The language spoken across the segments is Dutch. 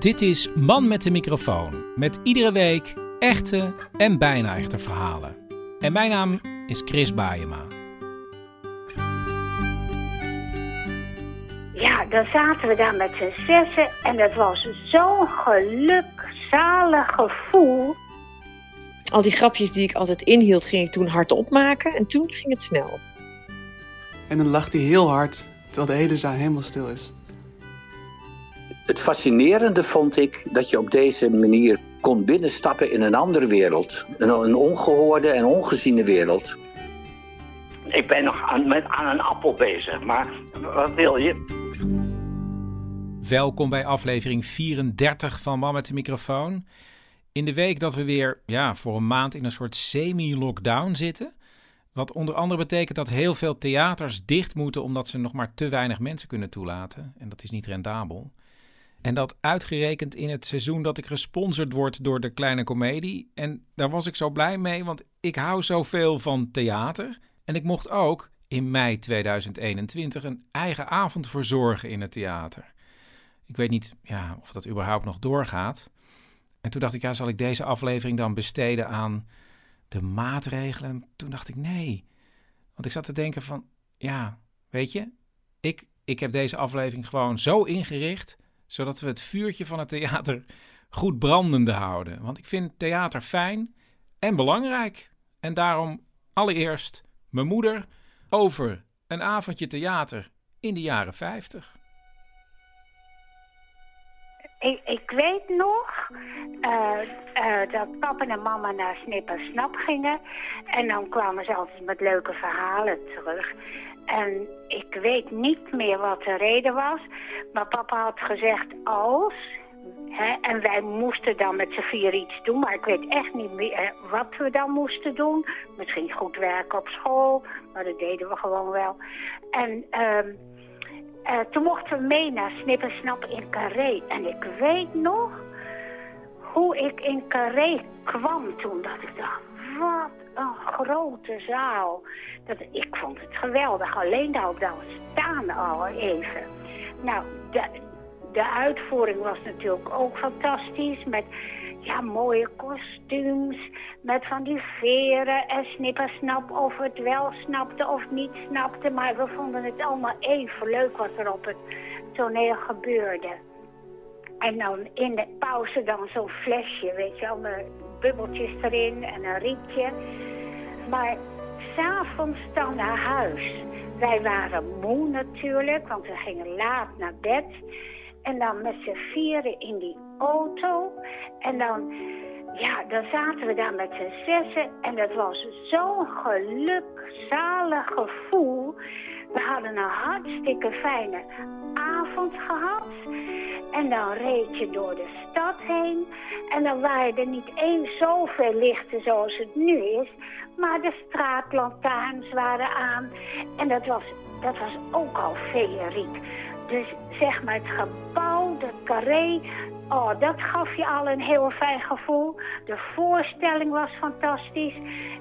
Dit is Man met de microfoon. Met iedere week echte en bijna echte verhalen. En mijn naam is Chris Baayema. Ja, dan zaten we daar met z'n zessen en het was zo'n gelukzalig gevoel. Al die grapjes die ik altijd inhield, ging ik toen hardop maken en toen ging het snel. En dan lacht hij heel hard, terwijl de hele zaal helemaal stil is. Het fascinerende vond ik dat je op deze manier kon binnenstappen in een andere wereld. Een, een ongehoorde en ongeziene wereld. Ik ben nog aan, met, aan een appel bezig, maar wat wil je? Welkom bij aflevering 34 van Man met de microfoon. In de week dat we weer ja, voor een maand in een soort semi-lockdown zitten. Wat onder andere betekent dat heel veel theaters dicht moeten omdat ze nog maar te weinig mensen kunnen toelaten. En dat is niet rendabel. En dat uitgerekend in het seizoen dat ik gesponsord word door de Kleine Comedie. En daar was ik zo blij mee, want ik hou zoveel van theater. En ik mocht ook in mei 2021 een eigen avond verzorgen in het theater. Ik weet niet ja, of dat überhaupt nog doorgaat. En toen dacht ik, ja, zal ik deze aflevering dan besteden aan de maatregelen? En toen dacht ik, nee. Want ik zat te denken van, ja, weet je, ik, ik heb deze aflevering gewoon zo ingericht zodat we het vuurtje van het theater goed brandende houden. Want ik vind theater fijn en belangrijk. En daarom allereerst mijn moeder over een avondje theater in de jaren 50. Ik, ik weet nog uh, uh, dat papa en mama naar Snip en Snap gingen. En dan kwamen ze altijd met leuke verhalen terug. En ik weet niet meer wat de reden was. Maar papa had gezegd als. Hè, en wij moesten dan met z'n vier iets doen. Maar ik weet echt niet meer wat we dan moesten doen. Misschien goed werken op school. Maar dat deden we gewoon wel. En uh, uh, toen mochten we mee naar Snip en Snap in Carré. En ik weet nog hoe ik in Carré kwam toen. Dat ik dacht, wat een grote zaal. Dat, ik vond het geweldig. Alleen al dan staan al even. Nou, de, de uitvoering was natuurlijk ook fantastisch. Met ja, mooie kostuums. Met van die veren en snippersnap of het wel snapte of niet snapte. Maar we vonden het allemaal even leuk wat er op het toneel gebeurde. En dan in de pauze dan zo'n flesje, weet je wel, met bubbeltjes erin en een rietje. Maar s'avonds dan naar huis. Wij waren moe natuurlijk, want we gingen laat naar bed. En dan met z'n vieren in die auto. En dan, ja, dan zaten we daar met z'n zessen. En dat was zo'n gelukzalig gevoel. We hadden een hartstikke fijne avond gehad. En dan reed je door de stad heen. En dan waren er niet eens zoveel lichten zoals het nu is. Maar de straatlantaarns waren aan. En dat was, dat was ook al feeriek. Dus zeg maar het gebouw, de carré, oh, dat gaf je al een heel fijn gevoel. De voorstelling was fantastisch.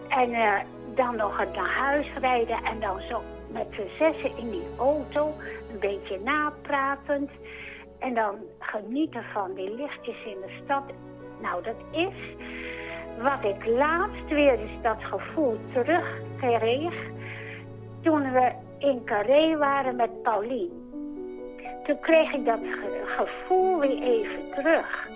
En uh, dan nog het naar huis rijden en dan zo met z'n zessen in die auto, een beetje napratend. En dan genieten van die lichtjes in de stad. Nou, dat is wat ik laatst weer eens dat gevoel terugkreeg toen we in Carré waren met Paulien. Toen kreeg ik dat gevoel weer even terug.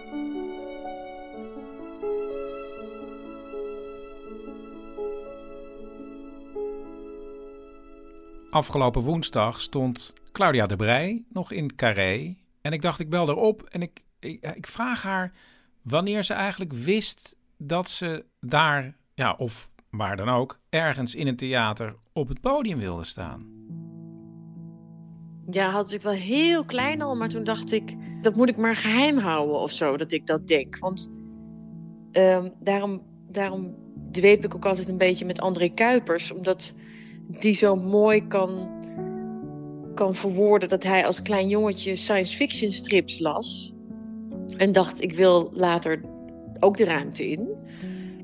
Afgelopen woensdag stond Claudia de Brij nog in Carré. En ik dacht, ik bel erop en ik, ik, ik vraag haar wanneer ze eigenlijk wist dat ze daar, ja, of waar dan ook, ergens in een theater op het podium wilde staan. Ja, had ik wel heel klein al, maar toen dacht ik, dat moet ik maar geheim houden of zo, dat ik dat denk. Want ehm, daarom, daarom dweep ik ook altijd een beetje met André Kuipers, omdat die zo mooi kan, kan verwoorden dat hij als klein jongetje science fiction strips las. En dacht, ik wil later ook de ruimte in.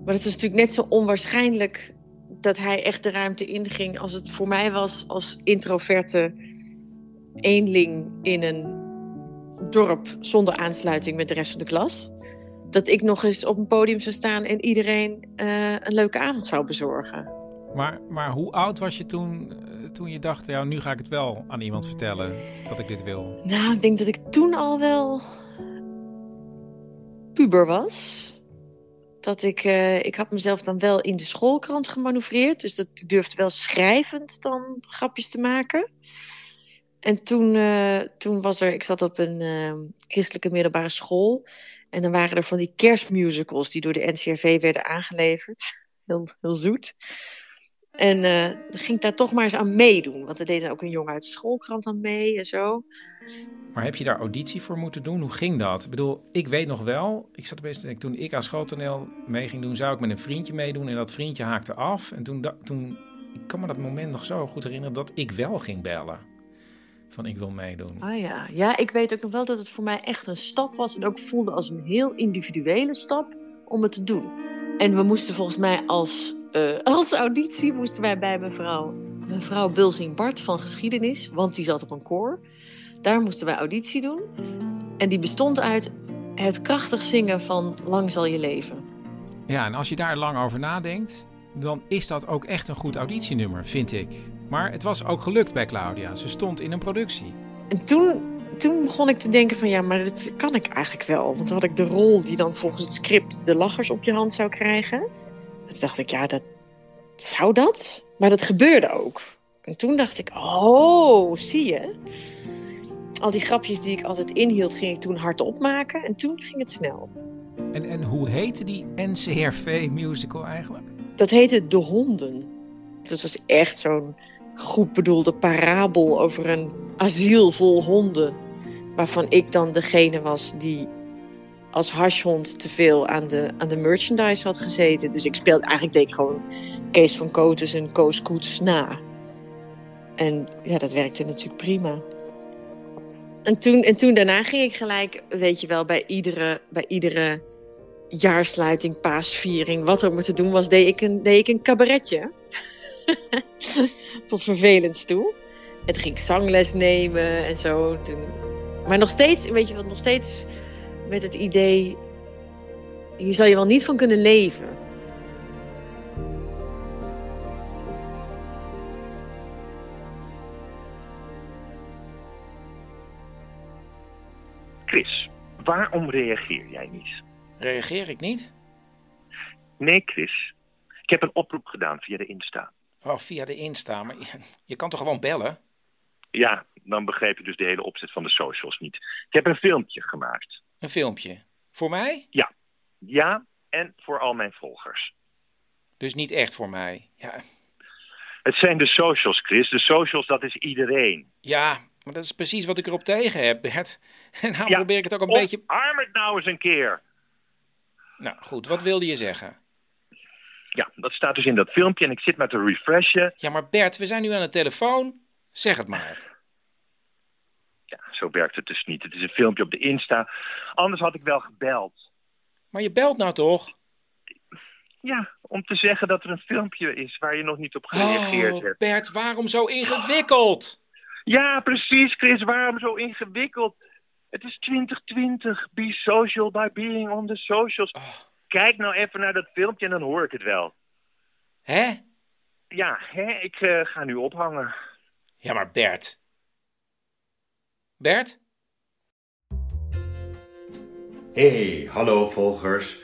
Maar het was natuurlijk net zo onwaarschijnlijk dat hij echt de ruimte inging als het voor mij was als introverte eenling in een dorp zonder aansluiting met de rest van de klas. Dat ik nog eens op een podium zou staan en iedereen uh, een leuke avond zou bezorgen. Maar, maar hoe oud was je toen, uh, toen je dacht, ja, nu ga ik het wel aan iemand vertellen dat ik dit wil? Nou, ik denk dat ik toen al wel puber was. Dat ik, uh, ik had mezelf dan wel in de schoolkrant gemanoeuvreerd. Dus dat ik durfde wel schrijvend dan grapjes te maken. En toen, uh, toen was er, ik zat op een christelijke middelbare school. En dan waren er van die kerstmusicals die door de NCRV werden aangeleverd. Heel, heel zoet. En uh, ging ik daar toch maar eens aan meedoen. Want er deed ook een jongen uit de schoolkrant aan mee en zo. Maar heb je daar auditie voor moeten doen? Hoe ging dat? Ik bedoel, ik weet nog wel, ik zat best, toen ik aan schooltoneel mee ging doen, zou ik met een vriendje meedoen. En dat vriendje haakte af. En toen, toen ik kan me dat moment nog zo goed herinneren dat ik wel ging bellen van ik wil meedoen. Ah ja. ja, ik weet ook nog wel dat het voor mij echt een stap was en ook voelde als een heel individuele stap om het te doen. En we moesten volgens mij als, uh, als auditie moesten wij bij mevrouw, mevrouw Bulsing Bart van geschiedenis, want die zat op een koor. Daar moesten wij auditie doen. En die bestond uit het krachtig zingen van Lang zal je leven. Ja, en als je daar lang over nadenkt, dan is dat ook echt een goed auditienummer, vind ik. Maar het was ook gelukt bij Claudia. Ze stond in een productie. En toen, toen begon ik te denken van ja, maar dat kan ik eigenlijk wel. Want dan had ik de rol die dan volgens het script de lachers op je hand zou krijgen. Toen dacht ik, ja, dat zou dat? Maar dat gebeurde ook. En toen dacht ik, oh, zie je? Al die grapjes die ik altijd inhield, ging ik toen hardop maken. En toen ging het snel. En, en hoe heette die NCRV-musical eigenlijk? Dat heette De Honden. Dat was echt zo'n goed bedoelde parabel over een asiel vol honden. Waarvan ik dan degene was die als hashhond te veel aan de, aan de merchandise had gezeten. Dus ik speelde, eigenlijk deed ik gewoon Kees van Kotes en Koos Koets na. En ja, dat werkte natuurlijk prima. En toen, en toen daarna ging ik gelijk, weet je wel, bij iedere, bij iedere jaarsluiting, paasviering, wat er moeten doen was, deed ik een, deed ik een cabaretje. Tot vervelend toe. En toen ging ik zangles nemen en zo. Maar nog steeds, weet je wat, nog steeds met het idee... Hier zou je wel niet van kunnen leven. Chris, waarom reageer jij niet? Reageer ik niet? Nee, Chris. Ik heb een oproep gedaan via de Insta. Oh, via de Insta. Maar je, je, kan toch gewoon bellen? Ja, dan begreep je dus de hele opzet van de socials niet. Ik heb een filmpje gemaakt. Een filmpje? Voor mij? Ja. Ja, en voor al mijn volgers. Dus niet echt voor mij? Ja. Het zijn de socials, Chris. De socials, dat is iedereen. Ja, maar dat is precies wat ik erop tegen heb, Bert. En nou ja, probeer ik het ook een beetje... arm het nou eens een keer. Nou, goed. Wat wilde je zeggen? Ja, dat staat dus in dat filmpje en ik zit maar te refreshen. Ja, maar Bert, we zijn nu aan de telefoon. Zeg het maar. Zo werkt het dus niet. Het is een filmpje op de Insta. Anders had ik wel gebeld. Maar je belt nou toch? Ja, om te zeggen dat er een filmpje is waar je nog niet op gereageerd oh, hebt. Bert, waarom zo ingewikkeld? Ja, precies, Chris. Waarom zo ingewikkeld? Het is 2020. Be social by being on the socials. Oh. Kijk nou even naar dat filmpje en dan hoor ik het wel. Hè? Ja, hè? ik uh, ga nu ophangen. Ja, maar Bert. Bert? Hey, hallo volgers.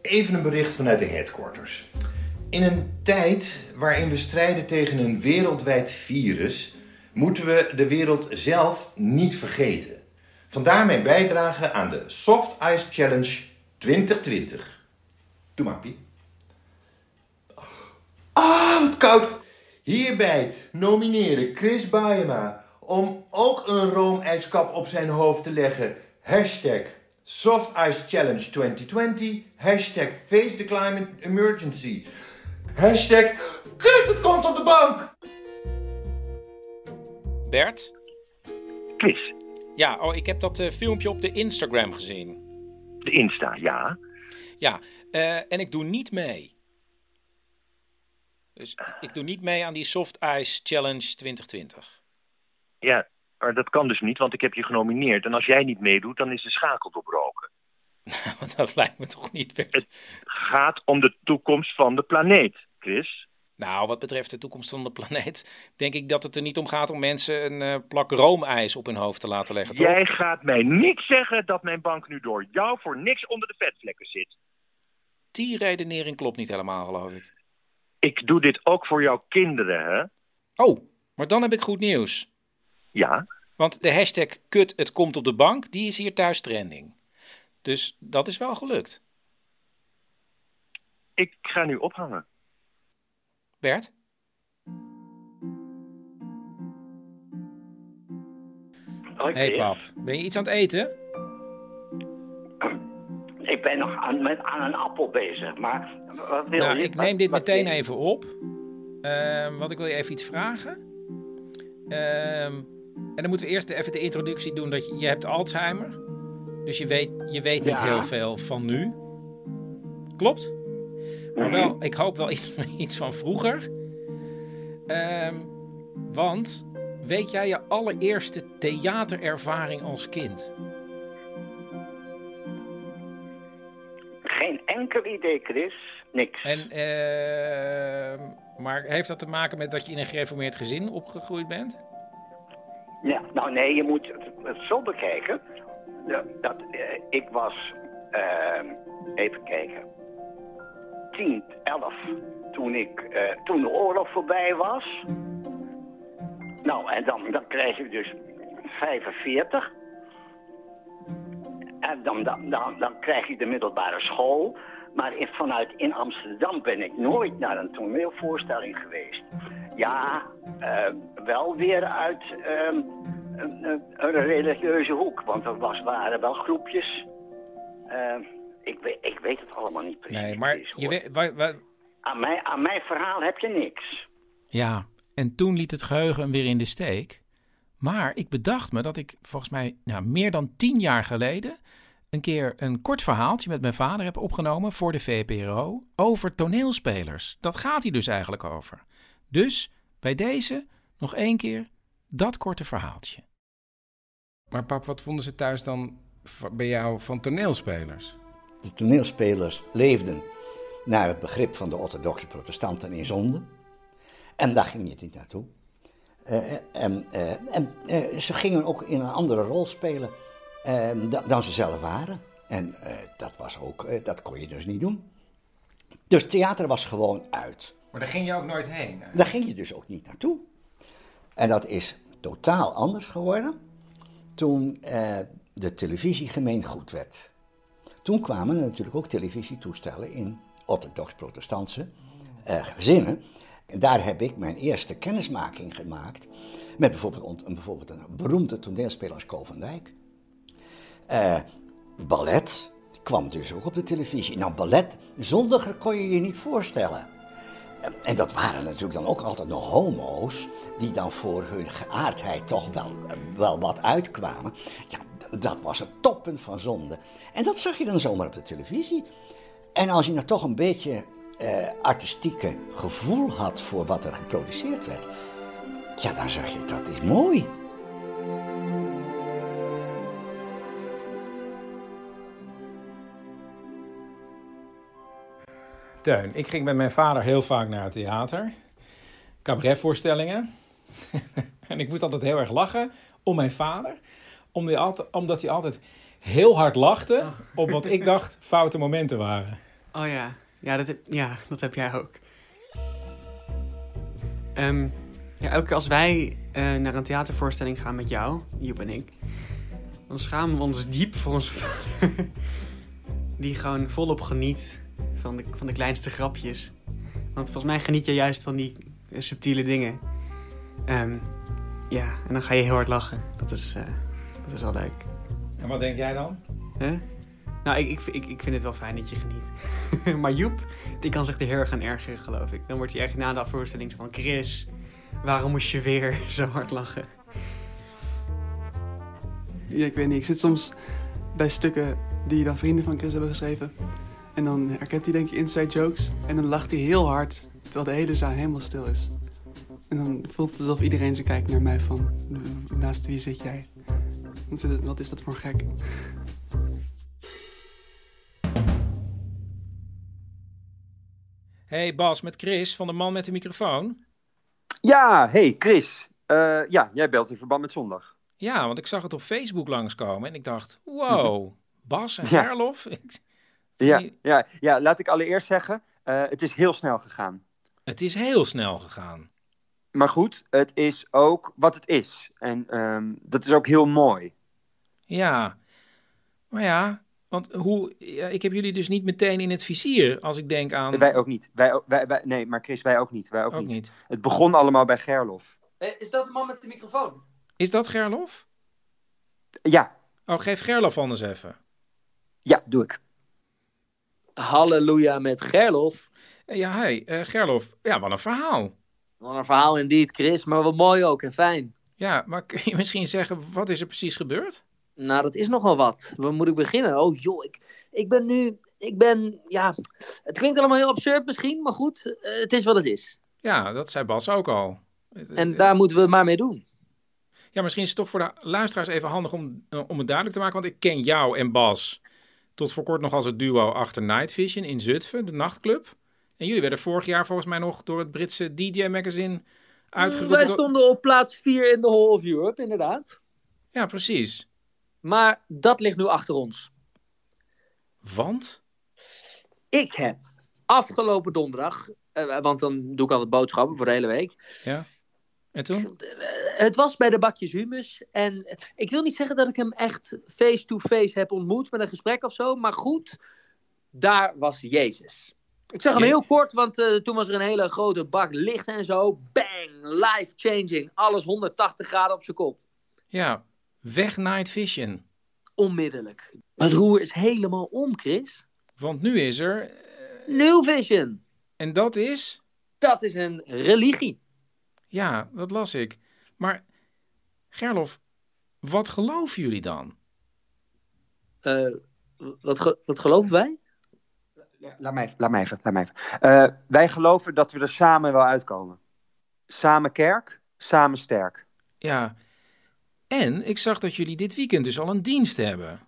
Even een bericht vanuit de headquarters. In een tijd waarin we strijden tegen een wereldwijd virus, moeten we de wereld zelf niet vergeten. Vandaar mijn bijdrage aan de Soft Ice Challenge 2020. Doe maar, Piet. Ah, wat koud. Hierbij nomineren Chris Baayema, om ook een roomijskap op zijn hoofd te leggen. Hashtag Soft Ice Challenge 2020. Hashtag Face the Climate Emergency. Hashtag Kut, het komt op de bank! Bert? Chris, Ja, oh, ik heb dat eh, filmpje op de Instagram gezien. de Insta, ja. Ja, eh, en ik doe niet mee. Dus ik doe niet mee aan die Soft Ice Challenge 2020. Ja, maar dat kan dus niet, want ik heb je genomineerd. En als jij niet meedoet, dan is de schakel doorbroken. Want dat lijkt me toch niet, Bert? Het gaat om de toekomst van de planeet, Chris. Nou, wat betreft de toekomst van de planeet, denk ik dat het er niet om gaat om mensen een eh, plak roomijs op hun hoofd te laten leggen, toch? Jij gaat mij niet zeggen dat mijn bank nu door jou voor niks onder de vetvlekken zit. Die redenering klopt niet helemaal, geloof ik. Ik doe dit ook voor jouw kinderen, hè? Oh, maar dan heb ik goed nieuws. Ja. Want de hashtag kut het komt op de bank, die is hier thuis trending. Dus dat is wel gelukt. Ik ga nu ophangen. Bert? Hoi, hey pap, ben je iets aan het eten? Ik ben nog aan, met, aan een appel bezig, maar wat wil Nou, je? ik neem dit wat meteen even op. Ehm want ik wil je even iets vragen. Ehm, en dan moeten we eerst even de introductie doen dat je, je hebt Alzheimer. Dus je weet, je weet niet Ja. heel veel van nu. Klopt? Maar wel, ik hoop wel iets, iets van vroeger. Ehm, want weet jij je allereerste theaterervaring als kind? Geen enkel idee, Chris. Niks. En, ehm, maar heeft dat te maken met dat je in een gereformeerd gezin opgegroeid bent? Ja, nou nee, je moet het, zo bekijken. Dat, eh, ik was, ehm, even kijken, 10, 11 toen, ik, eh, toen de oorlog voorbij was. Nou, en dan, dan krijg je dus 45. En dan, dan, dan, dan krijg je de middelbare school. Maar vanuit in Amsterdam ben ik nooit naar een toneelvoorstelling geweest. Ja, eh, wel weer uit ehm, een, een- religieuze hoek. Want er was, waren wel groepjes. Eh, ik, weet, ik weet het allemaal niet precies. Nee, maar je weet, wa- wa- Aan, mijn, aan mijn verhaal heb je niks. Ja, en toen liet het geheugen hem weer in de steek. Maar ik bedacht me dat ik volgens mij nou, meer dan tien jaar geleden een keer een kort verhaaltje met mijn vader heb opgenomen voor de VPRO over toneelspelers. Dat gaat hij dus eigenlijk over. Dus bij deze nog één keer dat korte verhaaltje. Maar pap, wat vonden ze thuis dan bij jou van toneelspelers? De toneelspelers leefden naar het begrip van de orthodoxe protestanten in zonde. En daar ging je niet naartoe. Eh, en eh, en eh, ze gingen ook in een andere rol spelen da- dan ze zelf waren. En eh, dat, was ook, eh, dat kon je dus niet doen. Dus theater was gewoon uit. Maar daar ging je ook nooit heen. Daar ging je dus ook niet naartoe. En dat is totaal anders geworden toen eh, de televisie gemeengoed werd. Toen kwamen er natuurlijk ook televisietoestellen in orthodox-protestantse eh, gezinnen. En daar heb ik mijn eerste kennismaking gemaakt met bijvoorbeeld, een, bijvoorbeeld een beroemde toneelspeler als Ko van Dijk. Eh, ballet kwam dus ook op de televisie. Nou, ballet, zondiger kon je je niet voorstellen. En dat waren natuurlijk dan ook altijd nog homo's, die dan voor hun geaardheid toch wel, wel wat uitkwamen. Ja, dat was het toppunt van zonde. En dat zag je dan zomaar op de televisie. En als je nou toch een beetje eh, artistieke gevoel had voor wat er geproduceerd werd, ja, dan zag je dat is mooi. Teun, ik ging met mijn vader heel vaak naar het theater. Cabaretvoorstellingen. en ik moest altijd heel erg lachen om mijn vader. Omdat hij altijd, omdat hij altijd heel hard lachte op wat ik dacht foute momenten waren. Oh ja, ja dat heb, ja, dat heb jij ook. Ehm, ja, elke keer als wij eh, naar een theatervoorstelling gaan met jou, Joep en ik, dan schamen we ons diep voor onze vader. Die gewoon volop geniet van de, van de kleinste grapjes. Want volgens mij geniet je juist van die eh, subtiele dingen. Ehm, Ja, en dan ga je heel hard lachen. Dat is, eh, dat is wel leuk. En wat denk jij dan? Hè? Nou, ik, ik, ik, ik vind het wel fijn dat je geniet. maar Joep, die kan zich er heel erg gaan ergeren, geloof ik. Dan wordt hij echt na de voorstelling van... Chris, waarom moest je weer zo hard lachen? Ja, ik weet niet. Ik zit soms bij stukken die dan vrienden van Chris hebben geschreven. En dan herkent hij denk ik inside jokes. En dan lacht hij heel hard, terwijl de hele zaal helemaal stil is. En dan voelt het alsof iedereen zo kijkt naar mij van... Naast wie zit jij? Wat is, dat voor een gek? Hey Bas, met Chris van de man met de microfoon. Ja, hey Chris. Eh, ja, jij belt in verband met zondag. Ja, want ik zag het op Facebook langskomen en ik dacht, wow, Bas en Ja. Gerlof. Ja, ja, ja, laat ik allereerst zeggen, eh, het is heel snel gegaan. Het is heel snel gegaan. Maar goed, het is ook wat het is. En ehm, dat is ook heel mooi. Ja, maar ja, want hoe, ja, ik heb jullie dus niet meteen in het vizier als ik denk aan... Wij ook niet. Wij, wij, wij, nee, maar Chris, wij ook niet. Wij ook, Ook niet. niet. Het begon allemaal bij Gerlof. Is dat de man met de microfoon? Is dat Gerlof? Ja, Oh, geef Gerlof anders even. ja, doe ik. Halleluja met Gerlof. Eh, Ja, hey, eh, Gerlof, ja, wat een verhaal. Wat een verhaal indeed, Chris, maar wat mooi ook en fijn. Ja, maar kun je misschien zeggen, wat is er precies gebeurd? Nou, dat is nogal wat. Waar moet ik beginnen? Oh joh, ik, ik ben nu, ik ben, ja, het klinkt allemaal heel absurd misschien, maar goed, eh, het is wat het is. Ja, dat zei Bas ook al. En daar moeten we het maar mee doen. Ja, misschien is het toch voor de luisteraars even handig om, om het duidelijk te maken. Want ik ken jou en Bas tot voor kort nog als het duo achter Night Vision in Zutphen, de nachtclub. En jullie werden vorig jaar volgens mij nog door het Britse DJ-magazine uitgeroepen. Wij stonden op plaats 4 in de Hall of Europe, inderdaad. Ja, precies. Maar dat ligt nu achter ons. Want? Ik heb afgelopen donderdag, eh, want dan doe ik altijd boodschappen voor de hele week. Ja. En toen? Het was bij de bakjes humus. En ik wil niet zeggen dat ik hem echt face-to-face heb ontmoet met een gesprek of zo. Maar goed, daar was Jezus. Ik zag hem heel kort, want eh, toen was er een hele grote bak licht en zo. Bang, life-changing. Alles 180 graden op zijn kop. Ja, weg Night Vision. Onmiddellijk. Het roer is helemaal om, Chris. Want nu is er... New Vision. En dat is? Dat is een religie. Ja, dat las ik. Maar Gerlof, wat geloven jullie dan? Eh, wat, ge- wat geloven wij? Laat mij even, laat mij even. Laat mij even. Eh, wij geloven dat we er samen wel uitkomen. Samen kerk, samen sterk. Ja, en ik zag dat jullie dit weekend dus al een dienst hebben.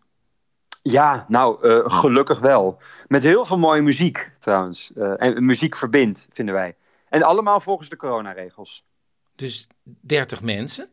Ja, nou, eh, gelukkig wel. Met heel veel mooie muziek, trouwens. Eh, en muziek verbindt, vinden wij. En allemaal volgens de coronaregels. Dus 30 mensen?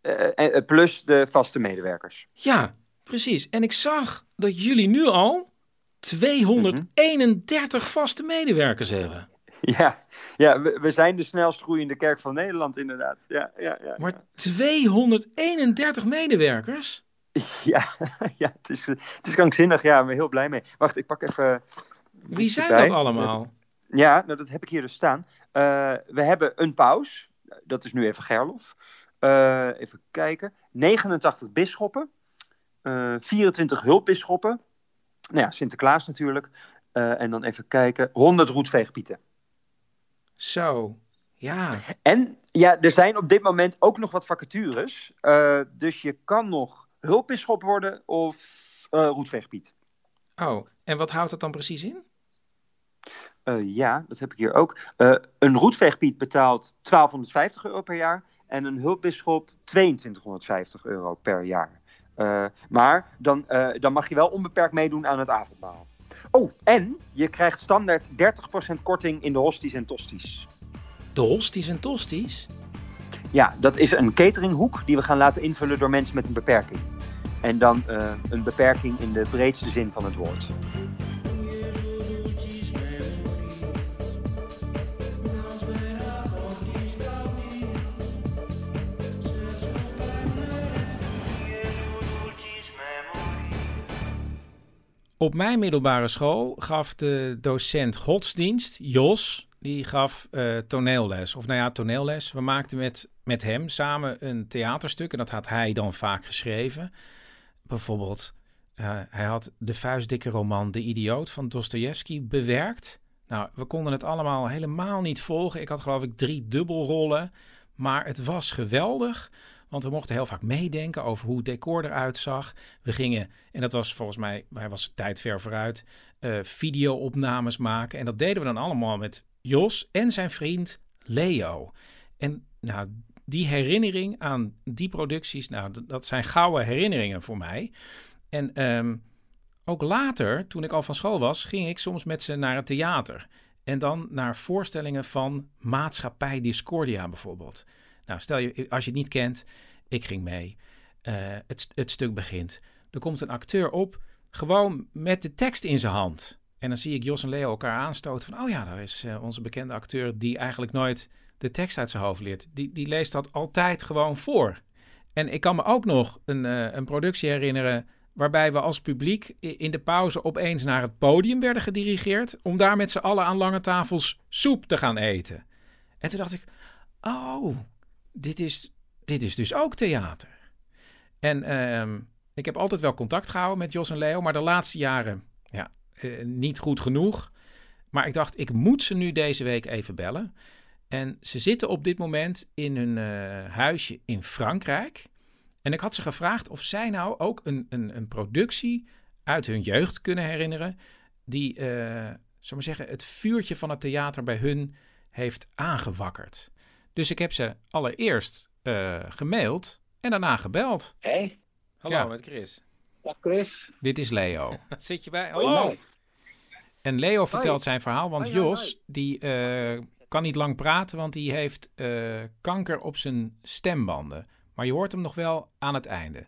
Eh, eh, plus de vaste medewerkers. Ja, precies. En ik zag dat jullie nu al 231 vaste medewerkers hebben. Ja, ja we, we zijn de snelst groeiende kerk van Nederland, inderdaad. Ja, ja, ja. Maar 231 medewerkers? Ja, ja het, is, eh, het is krankzinnig. Ja, ik ben heel blij mee. Wacht, ik pak even... Wie zijn erbij. dat allemaal? Ja, nou, dat heb ik hier dus staan. Eh, we hebben een paus. Dat is nu even Gerlof. Eh, even kijken. 89 bisschoppen. eh 24 hulpbisschoppen. Nou ja, Sinterklaas natuurlijk. Eh, en dan even kijken. 100 roetveegpieten. Zo, ja. En ja, er zijn op dit moment ook nog wat vacatures. Eh, dus je kan nog hulpbisschop worden of eh roetveegpiet. Oh, en wat houdt dat dan precies in? Eh, ja, dat heb ik hier ook. Eh, een roetveegpiet betaalt 1250 euro per jaar en een hulpbisschop 2250 euro per jaar. Eh, maar dan, dan mag je wel onbeperkt meedoen aan het avondmaal. Oh, en je krijgt standaard 30% korting in de hosties en tosties. De hosties en tosties? Ja, dat is een cateringhoek die we gaan laten invullen door mensen met een beperking. En dan een beperking in de breedste zin van het woord. Op mijn middelbare school gaf de docent godsdienst, Jos, die gaf uh, toneelles. Of nou ja, toneelles. We maakten met, met hem samen een theaterstuk. En dat had hij dan vaak geschreven. Bijvoorbeeld, uh, hij had de vuistdikke roman De Idioot van Dostoevsky bewerkt. Nou, we konden het allemaal helemaal niet volgen. Ik had geloof ik drie dubbelrollen. Maar het was geweldig. Want we mochten heel vaak meedenken over hoe het decor eruit zag. We gingen, en dat was volgens mij, hij was tijd ver vooruit, uh, video-opnames maken. En dat deden we dan allemaal met Jos en zijn vriend Leo. En nou, die herinnering aan die producties, nou, dat zijn gouden herinneringen voor mij. En um, ook later, toen ik al van school was, ging ik soms met ze naar het theater. En dan naar voorstellingen van Maatschappij Discordia bijvoorbeeld. Nou, stel je, als je het niet kent, ik ging mee. Uh, het, het stuk begint. Er komt een acteur op, gewoon met de tekst in zijn hand. En dan zie ik Jos en Leo elkaar aanstoten van... oh ja, daar is uh, onze bekende acteur die eigenlijk nooit de tekst uit zijn hoofd leert. Die, die leest dat altijd gewoon voor. En ik kan me ook nog een, uh, een productie herinneren... waarbij we als publiek in de pauze opeens naar het podium werden gedirigeerd... om daar met z'n allen aan lange tafels soep te gaan eten. En toen dacht ik, oh, dit is, dit is dus ook theater. En uh, ik heb altijd wel contact gehouden met Jos en Leo, maar de laatste jaren ja, uh, niet goed genoeg. Maar ik dacht, ik moet ze nu deze week even bellen. En ze zitten op dit moment in hun uh, huisje in Frankrijk. En ik had ze gevraagd of zij nou ook een, een, een productie uit hun jeugd kunnen herinneren. Die, uh, zal maar zeggen, het vuurtje van het theater bij hun heeft aangewakkerd. Dus ik heb ze allereerst uh, gemaild en daarna gebeld. Hé? Hey. Hallo, ja. met Chris. Dag Chris. Dit is Leo. Zit je bij? Hallo. En Leo vertelt hoi. zijn verhaal, want hoi, Jos, hoi. die uh, kan niet lang praten, want die heeft uh, kanker op zijn stembanden. Maar je hoort hem nog wel aan het einde.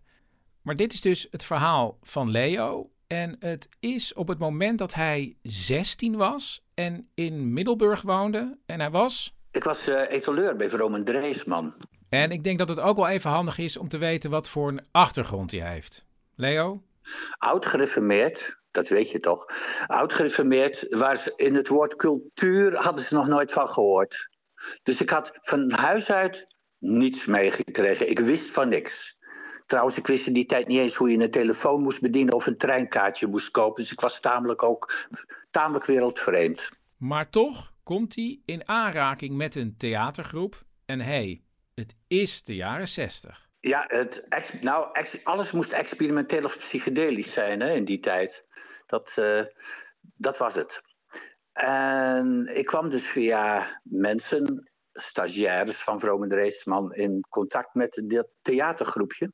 Maar dit is dus het verhaal van Leo. En het is op het moment dat hij 16 was en in Middelburg woonde. En hij was ik was uh, etaleur bij Vroom Dreesman. En ik denk dat het ook wel even handig is om te weten wat voor een achtergrond hij heeft. Leo? Oud gereformeerd, dat weet je toch. Oud gereformeerd, waar ze in het woord cultuur hadden ze nog nooit van gehoord. Dus ik had van huis uit niets meegekregen. Ik wist van niks. Trouwens, ik wist in die tijd niet eens hoe je een telefoon moest bedienen of een treinkaartje moest kopen. Dus ik was tamelijk ook tamelijk wereldvreemd. Maar toch komt hij in aanraking met een theatergroep. En hey, het is de jaren zestig. Ja, het, nou, alles moest experimenteel of psychedelisch zijn hè, in die tijd. Dat, uh, dat was het. En ik kwam dus via mensen, stagiaires van Vrome Dreesman, in contact met dit theatergroepje.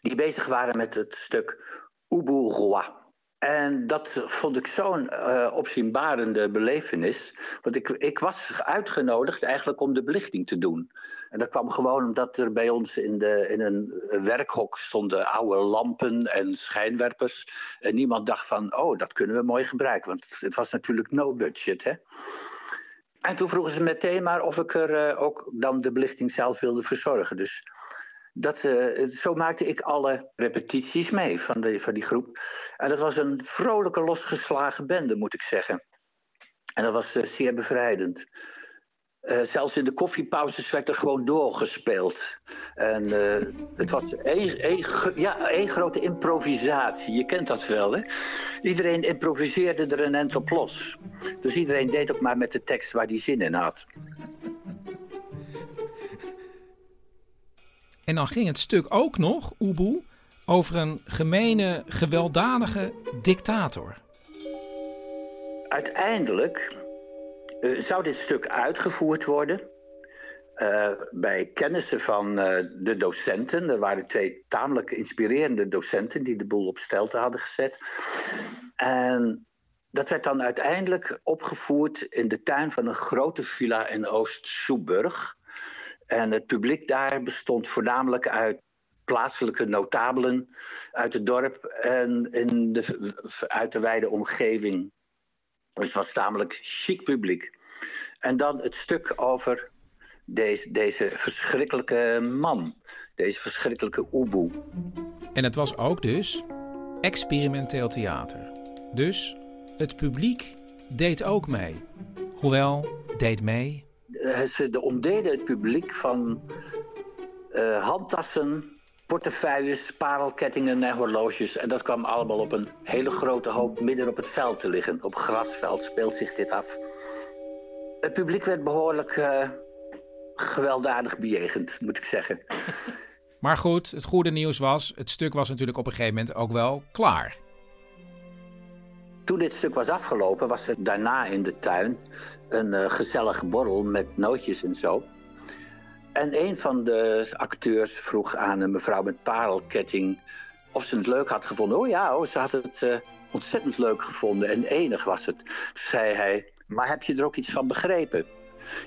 Die bezig waren met het stuk Ubu Roi. En dat vond ik zo'n uh, opzienbarende belevenis. Want ik, ik was uitgenodigd eigenlijk om de belichting te doen. En dat kwam gewoon omdat er bij ons in, de, in een werkhok stonden oude lampen en schijnwerpers. En niemand dacht van, oh, dat kunnen we mooi gebruiken. Want het was natuurlijk no budget, hè. En toen vroegen ze meteen maar of ik er uh, ook dan de belichting zelf wilde verzorgen. Dus dat, uh, zo maakte ik alle repetities mee van, de, van die groep. En dat was een vrolijke, losgeslagen bende, moet ik zeggen. En dat was uh, zeer bevrijdend. Uh, zelfs in de koffiepauzes werd er gewoon doorgespeeld. En het was één, ja, één grote improvisatie. Je kent dat wel, hè? Iedereen improviseerde er een end op los. Dus iedereen deed ook maar met de tekst waar hij zin in had. En dan ging het stuk ook nog, Ubu, over een gemene, gewelddadige dictator. Uiteindelijk uh, zou dit stuk uitgevoerd worden uh, bij kennissen van uh, de docenten. Er waren twee tamelijk inspirerende docenten die de boel op stelte hadden gezet. En dat werd dan uiteindelijk opgevoerd in de tuin van een grote villa in Oost-Soeburg. En het publiek daar bestond voornamelijk uit plaatselijke notabelen uit het dorp en in de, uit de wijde omgeving. Dus het was tamelijk chic publiek. En dan het stuk over deze, deze verschrikkelijke man, deze verschrikkelijke Ubu. En het was ook dus experimenteel theater. Dus het publiek deed ook mee. Hoewel, deed mee. Eh, ze ontdeden het publiek van eh, handtassen, portefeuilles, parelkettingen en horloges. En dat kwam allemaal op een hele grote hoop midden op het veld te liggen. Op grasveld speelt zich dit af. Het publiek werd behoorlijk eh, gewelddadig bejegend, moet ik zeggen. Maar goed, het goede nieuws was, het stuk was natuurlijk op een gegeven moment ook wel klaar. Toen dit stuk was afgelopen, was er daarna in de tuin een uh, gezellige borrel met nootjes en zo. En een van de acteurs vroeg aan een mevrouw met parelketting of ze het leuk had gevonden. Oh ja, oh, ze had het uh, ontzettend leuk gevonden en enig was het. Zei hij, maar heb je er ook iets van begrepen?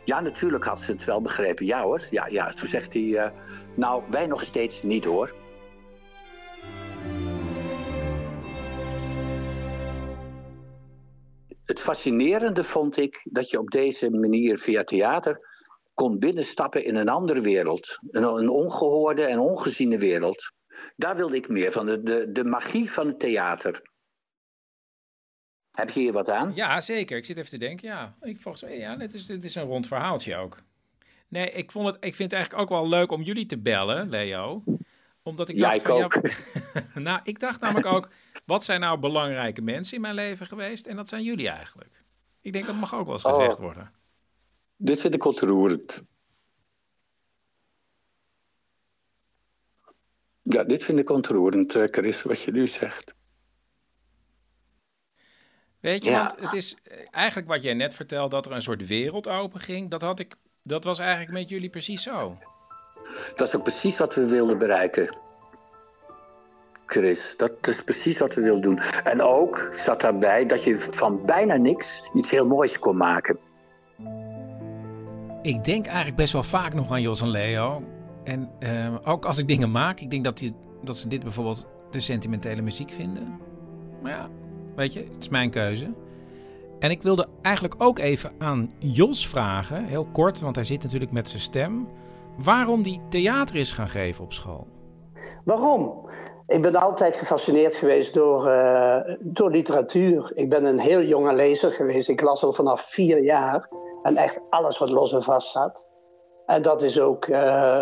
Ja, natuurlijk had ze het wel begrepen. Ja hoor. Ja, ja. Toen zegt hij, uh, nou, wij nog steeds niet hoor. Het fascinerende vond ik dat je op deze manier via theater kon binnenstappen in een andere wereld. Een, een ongehoorde en ongeziene wereld. Daar wilde ik meer van, de, de, de magie van het theater. Heb je hier wat aan? Ja, zeker. Ik zit even te denken. Ja, ik volgens mij, ja, dit is, dit is een rond verhaaltje ook. Nee, ik, vond het, ik vind het eigenlijk ook wel leuk om jullie te bellen, Leo. Omdat ik ja, dacht ik van, ook. Ja, nou, ik dacht namelijk ook, wat zijn nou belangrijke mensen in mijn leven geweest? En dat zijn jullie eigenlijk. Ik denk dat mag ook wel eens gezegd Oh. worden. Dit vind ik ontroerend. Ja, dit vind ik ontroerend, eh, Chris, wat je nu zegt. Weet je, Ja. want het is eh, eigenlijk wat jij net vertelde, dat er een soort wereld open ging. Dat, had ik, dat was eigenlijk met jullie precies zo. Dat is ook precies wat we wilden bereiken. Chris, dat is precies wat we wilden doen. En ook zat daarbij dat je van bijna niks iets heel moois kon maken. Ik denk eigenlijk best wel vaak nog aan Jos en Leo. En eh, ook als ik dingen maak, ik denk dat, die, dat ze dit bijvoorbeeld te sentimentele muziek vinden. Maar ja, weet je, het is mijn keuze. En ik wilde eigenlijk ook even aan Jos vragen, heel kort, want hij zit natuurlijk met zijn stem. Waarom die theater is gaan geven op school? Waarom? Ik ben altijd gefascineerd geweest door, eh, door literatuur. Ik ben een heel jonge lezer geweest. Ik las al vanaf vier jaar. En echt alles wat los en vast zat. En dat is ook eh,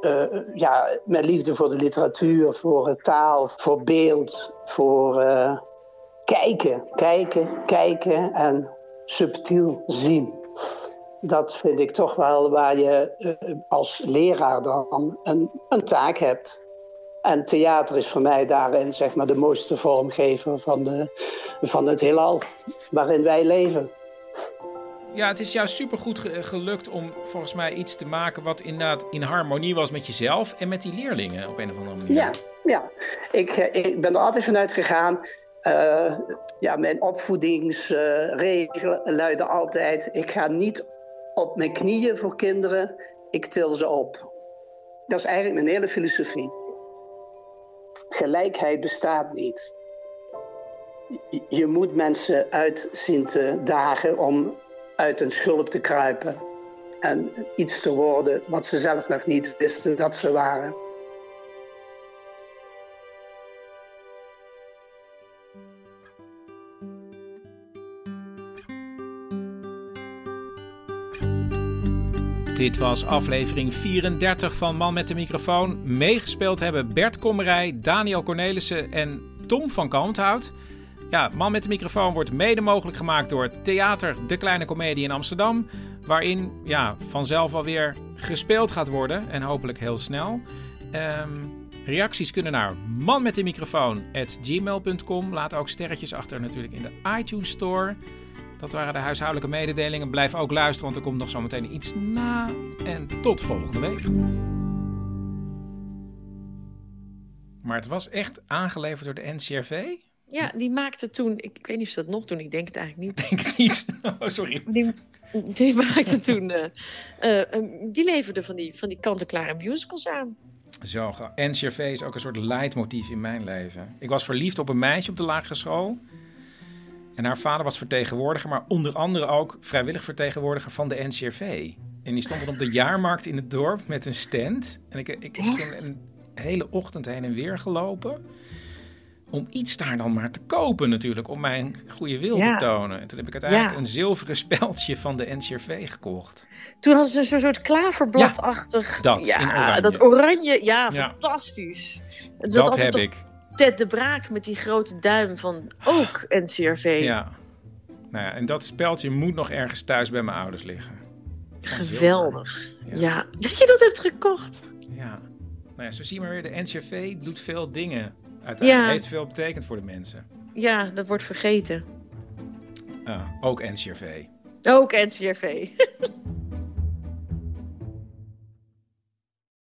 eh, ja, mijn liefde voor de literatuur, voor taal, voor beeld, voor kijken, kijken, kijken en subtiel zien. Dat vind ik toch wel waar je als leraar dan een, een taak hebt. En theater is voor mij daarin zeg maar, de mooiste vormgever van, de, van het heelal waarin wij leven. Ja, het is jou supergoed ge- gelukt om volgens mij iets te maken wat inderdaad in harmonie was met jezelf en met die leerlingen op een of andere manier. Ja, ja. Ik, eh, ik ben er altijd vanuit gegaan. eh, ja, mijn opvoedingsregel luidde altijd: ik ga niet op mijn knieën voor kinderen, ik til ze op. Dat is eigenlijk mijn hele filosofie. Gelijkheid bestaat niet. Je- moet mensen uit zien te dagen om uit hun schulp te kruipen. En iets te worden wat ze zelf nog niet wisten dat ze waren. Dit was aflevering 34 van Man met de microfoon. Meegespeeld hebben Bert Kommerij, Daniel Cornelissen en Tom van Kalmthout. Ja, Man met de microfoon wordt mede mogelijk gemaakt door Theater De Kleine Comedie in Amsterdam. Waarin ja, vanzelf alweer gespeeld gaat worden en hopelijk heel snel. Ehm, reacties kunnen naar manmetdemicrofoon.gmail.com. Laat ook sterretjes achter natuurlijk in de iTunes Store. Dat waren de huishoudelijke mededelingen. Blijf ook luisteren, want er komt nog zometeen iets na. En tot volgende week. Maar het was echt aangeleverd door de NCRV? Ja, die maakte toen, ik, ik weet niet of ze dat nog doen, ik denk het eigenlijk niet. Denk niet. Oh, sorry. Die, die maakte toen, eh, eh, eh, die leverde van die, van die kant-en-klare musicals aan. Zo, NCRV is ook een soort leidmotief in mijn leven. Ik was verliefd op een meisje op de lagere school. En haar vader was vertegenwoordiger, maar onder andere ook vrijwillig vertegenwoordiger van de NCRV. En die stond dan op de jaarmarkt in het dorp met een stand. En ik, ik, ik heb een hele ochtend heen en weer gelopen. om iets daar dan maar te kopen natuurlijk, om mijn goede wil Ja. te tonen. En toen heb ik uiteindelijk Ja. een zilveren speldje van de NCRV gekocht. Toen hadden ze zo'n soort klaverbladachtig. dat, ja, oranje. dat oranje. Ja, Ja. fantastisch. En Dat heb ik. Ted de Braak met die grote duim van ook NCRV. Ja. Nou ja, en dat speldje moet nog ergens thuis bij mijn ouders liggen. Geweldig. Ja. Dat je dat hebt gekocht. Ja. Nou ja, zo zie je maar weer, de NCRV doet veel dingen. Uiteindelijk Ja. heeft veel betekend voor de mensen. Ja, dat wordt vergeten. Ah, ook NCRV. Ook NCRV.